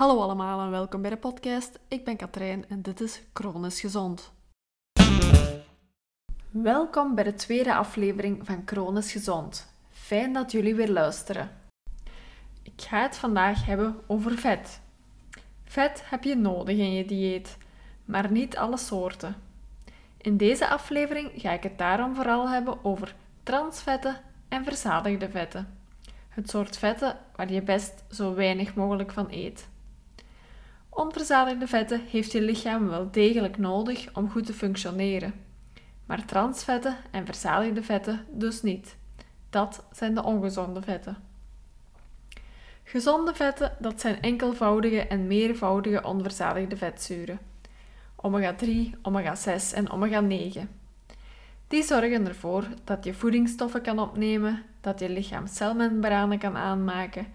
Hallo allemaal en welkom bij de podcast. Ik ben Katrijn en dit is Chronisch Gezond. Welkom bij de tweede aflevering van Chronisch Gezond. Fijn dat jullie weer luisteren. Ik ga het vandaag hebben over vet. Vet heb je nodig in je dieet, maar niet alle soorten. In deze aflevering ga ik het daarom vooral hebben over transvetten en verzadigde vetten. Het soort vetten waar je best zo weinig mogelijk van eet. Onverzadigde vetten heeft je lichaam wel degelijk nodig om goed te functioneren. Maar transvetten en verzadigde vetten dus niet. Dat zijn de ongezonde vetten. Gezonde vetten, dat zijn enkelvoudige en meervoudige onverzadigde vetzuren. Omega-3, omega-6 en omega-9. Die zorgen ervoor dat je voedingsstoffen kan opnemen, dat je lichaam celmembranen kan aanmaken,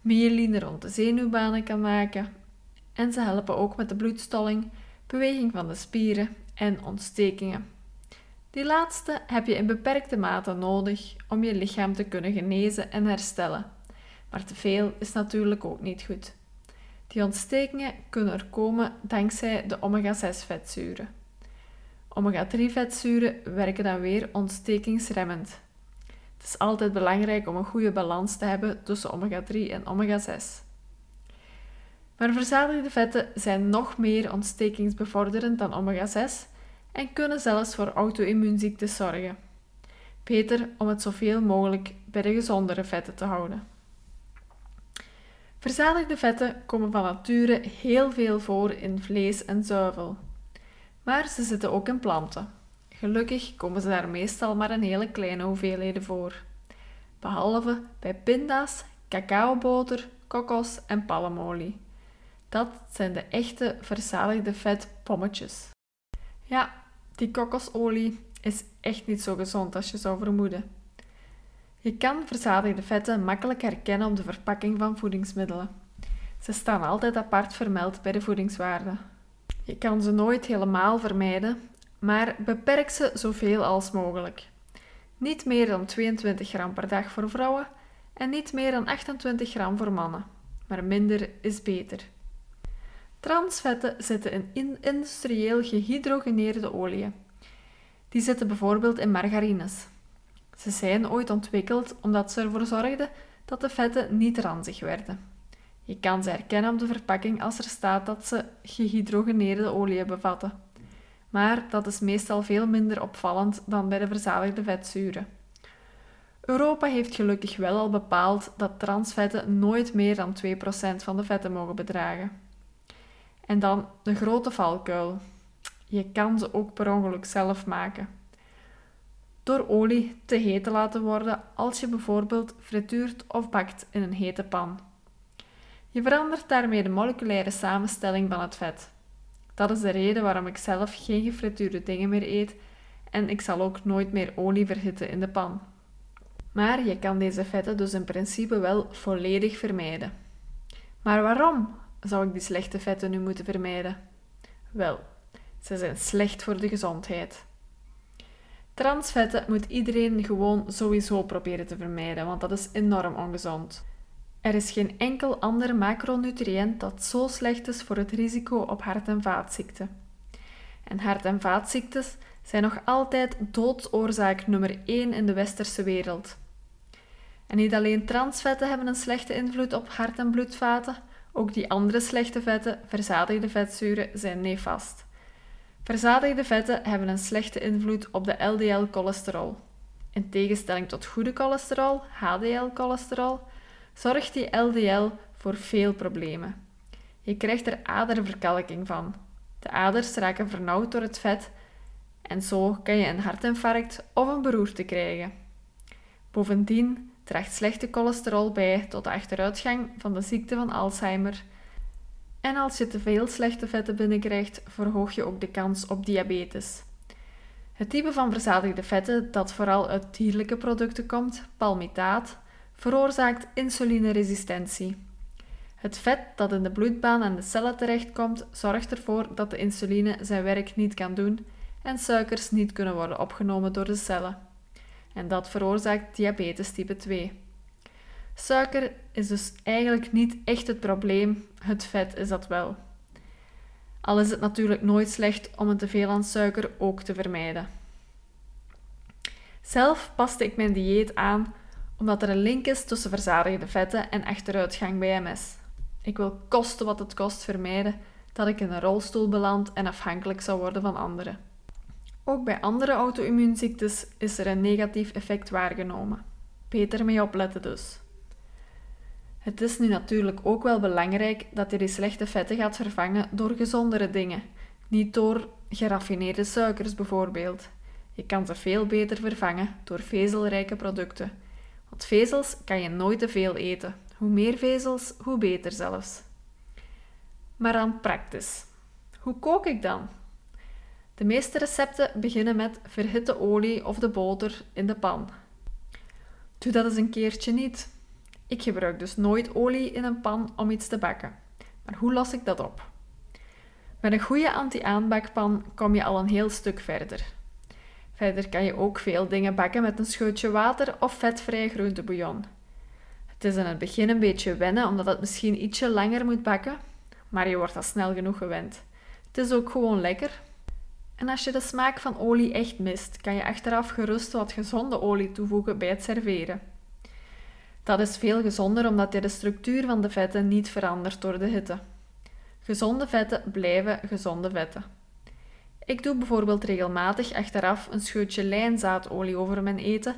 myeline rond de zenuwbanen kan maken en ze helpen ook met de bloedstolling, beweging van de spieren en ontstekingen. Die laatste heb je in beperkte mate nodig om je lichaam te kunnen genezen en herstellen. Maar te veel is natuurlijk ook niet goed. Die ontstekingen kunnen er komen dankzij de omega-6 vetzuren. Omega-3 vetzuren werken dan weer ontstekingsremmend. Het is altijd belangrijk om een goede balans te hebben tussen omega-3 en omega-6. Maar verzadigde vetten zijn nog meer ontstekingsbevorderend dan omega-6 en kunnen zelfs voor auto-immuunziektes zorgen. Beter om het zoveel mogelijk bij de gezondere vetten te houden. Verzadigde vetten komen van nature heel veel voor in vlees en zuivel. Maar ze zitten ook in planten. Gelukkig komen ze daar meestal maar in hele kleine hoeveelheden voor. Behalve bij pinda's, cacaoboter, kokos en palmolie. Dat zijn de echte verzadigde vetpommetjes. Ja, die kokosolie is echt niet zo gezond als je zou vermoeden. Je kan verzadigde vetten makkelijk herkennen op de verpakking van voedingsmiddelen. Ze staan altijd apart vermeld bij de voedingswaarde. Je kan ze nooit helemaal vermijden, maar beperk ze zoveel als mogelijk. Niet meer dan 22 gram per dag voor vrouwen en niet meer dan 28 gram voor mannen. Maar minder is beter. Transvetten zitten in industrieel gehydrogeneerde oliën. Die zitten bijvoorbeeld in margarines. Ze zijn ooit ontwikkeld omdat ze ervoor zorgden dat de vetten niet ranzig werden. Je kan ze herkennen op de verpakking als er staat dat ze gehydrogeneerde olie bevatten. Maar dat is meestal veel minder opvallend dan bij de verzadigde vetzuren. Europa heeft gelukkig wel al bepaald dat transvetten nooit meer dan 2% van de vetten mogen bedragen. En dan de grote valkuil. Je kan ze ook per ongeluk zelf maken. Door olie te heet te laten worden als je bijvoorbeeld frituurt of bakt in een hete pan. Je verandert daarmee de moleculaire samenstelling van het vet. Dat is de reden waarom ik zelf geen gefrituurde dingen meer eet en ik zal ook nooit meer olie verhitten in de pan. Maar je kan deze vetten dus in principe wel volledig vermijden. Maar waarom zou ik die slechte vetten nu moeten vermijden? Wel, ze zijn slecht voor de gezondheid. Transvetten moet iedereen gewoon sowieso proberen te vermijden, want dat is enorm ongezond. Er is geen enkel ander macronutriënt dat zo slecht is voor het risico op hart- en vaatziekten. En hart- en vaatziektes zijn nog altijd doodsoorzaak nummer 1 in de westerse wereld. En niet alleen transvetten hebben een slechte invloed op hart- en bloedvaten, ook die andere slechte vetten, verzadigde vetzuren, zijn nefast. Verzadigde vetten hebben een slechte invloed op de LDL-cholesterol. In tegenstelling tot goede cholesterol, HDL-cholesterol, zorgt die LDL voor veel problemen. Je krijgt er aderverkalking van. De aders raken vernauwd door het vet en zo kan je een hartinfarct of een beroerte krijgen. Bovendien draagt slechte cholesterol bij tot de achteruitgang van de ziekte van Alzheimer. En als je te veel slechte vetten binnenkrijgt, verhoog je ook de kans op diabetes. Het type van verzadigde vetten dat vooral uit dierlijke producten komt, palmitaat, veroorzaakt insulineresistentie. Het vet dat in de bloedbaan en de cellen terechtkomt, zorgt ervoor dat de insuline zijn werk niet kan doen en suikers niet kunnen worden opgenomen door de cellen. En dat veroorzaakt diabetes type 2. Suiker is dus eigenlijk niet echt het probleem, het vet is dat wel. Al is het natuurlijk nooit slecht om een teveel aan suiker ook te vermijden. Zelf paste ik mijn dieet aan omdat er een link is tussen verzadigde vetten en achteruitgang bij MS. Ik wil kosten wat het kost vermijden dat ik in een rolstoel beland en afhankelijk zou worden van anderen. Ook bij andere auto-immuunziektes is er een negatief effect waargenomen. Beter mee opletten dus. Het is nu natuurlijk ook wel belangrijk dat je die slechte vetten gaat vervangen door gezondere dingen, niet door geraffineerde suikers bijvoorbeeld. Je kan ze veel beter vervangen door vezelrijke producten. Want vezels kan je nooit te veel eten. Hoe meer vezels, hoe beter zelfs. Maar aan praktisch. Hoe kook ik dan? De meeste recepten beginnen met verhitte olie of de boter in de pan. Doe dat eens een keertje niet. Ik gebruik dus nooit olie in een pan om iets te bakken. Maar hoe los ik dat op? Met een goede anti-aanbakpan kom je al een heel stuk verder. Verder kan je ook veel dingen bakken met een scheutje water of vetvrij groentebouillon. Het is in het begin een beetje wennen omdat het misschien ietsje langer moet bakken, maar je wordt al snel genoeg gewend. Het is ook gewoon lekker. En als je de smaak van olie echt mist, kan je achteraf gerust wat gezonde olie toevoegen bij het serveren. Dat is veel gezonder omdat je de structuur van de vetten niet verandert door de hitte. Gezonde vetten blijven gezonde vetten. Ik doe bijvoorbeeld regelmatig achteraf een scheutje lijnzaadolie over mijn eten,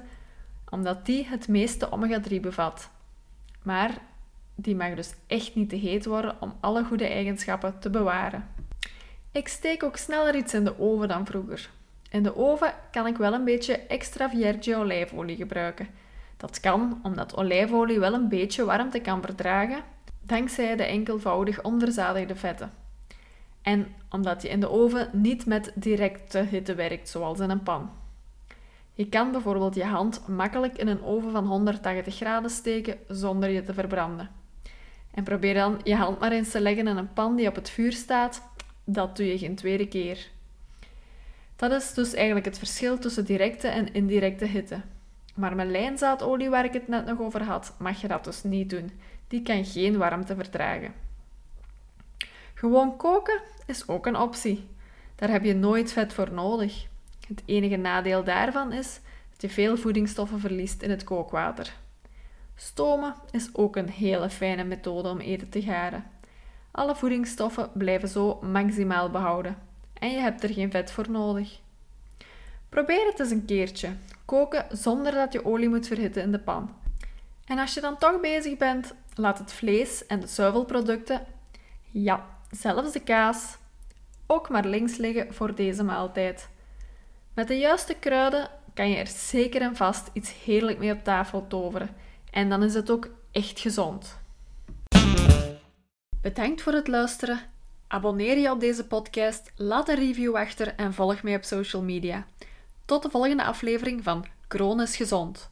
omdat die het meeste omega-3 bevat. Maar die mag dus echt niet te heet worden om alle goede eigenschappen te bewaren. Ik steek ook sneller iets in de oven dan vroeger. In de oven kan ik wel een beetje extra vierge olijfolie gebruiken. Dat kan omdat olijfolie wel een beetje warmte kan verdragen, dankzij de enkelvoudig onverzadigde vetten. En omdat je in de oven niet met directe hitte werkt, zoals in een pan. Je kan bijvoorbeeld je hand makkelijk in een oven van 180 graden steken zonder je te verbranden. En probeer dan je hand maar eens te leggen in een pan die op het vuur staat. Dat doe je geen tweede keer. Dat is dus eigenlijk het verschil tussen directe en indirecte hitte. Maar met lijnzaadolie, waar ik het net nog over had, mag je dat dus niet doen. Die kan geen warmte verdragen. Gewoon koken is ook een optie. Daar heb je nooit vet voor nodig. Het enige nadeel daarvan is dat je veel voedingsstoffen verliest in het kookwater. Stomen is ook een hele fijne methode om eten te garen. Alle voedingsstoffen blijven zo maximaal behouden en je hebt er geen vet voor nodig. Probeer het eens een keertje. Koken zonder dat je olie moet verhitten in de pan. En als je dan toch bezig bent, laat het vlees en de zuivelproducten, ja, zelfs de kaas, ook maar links liggen voor deze maaltijd. Met de juiste kruiden kan je er zeker en vast iets heerlijk mee op tafel toveren. En dan is het ook echt gezond. Bedankt voor het luisteren. Abonneer je op deze podcast, laat een review achter en volg mij op social media. Tot de volgende aflevering van Kroon is Gezond.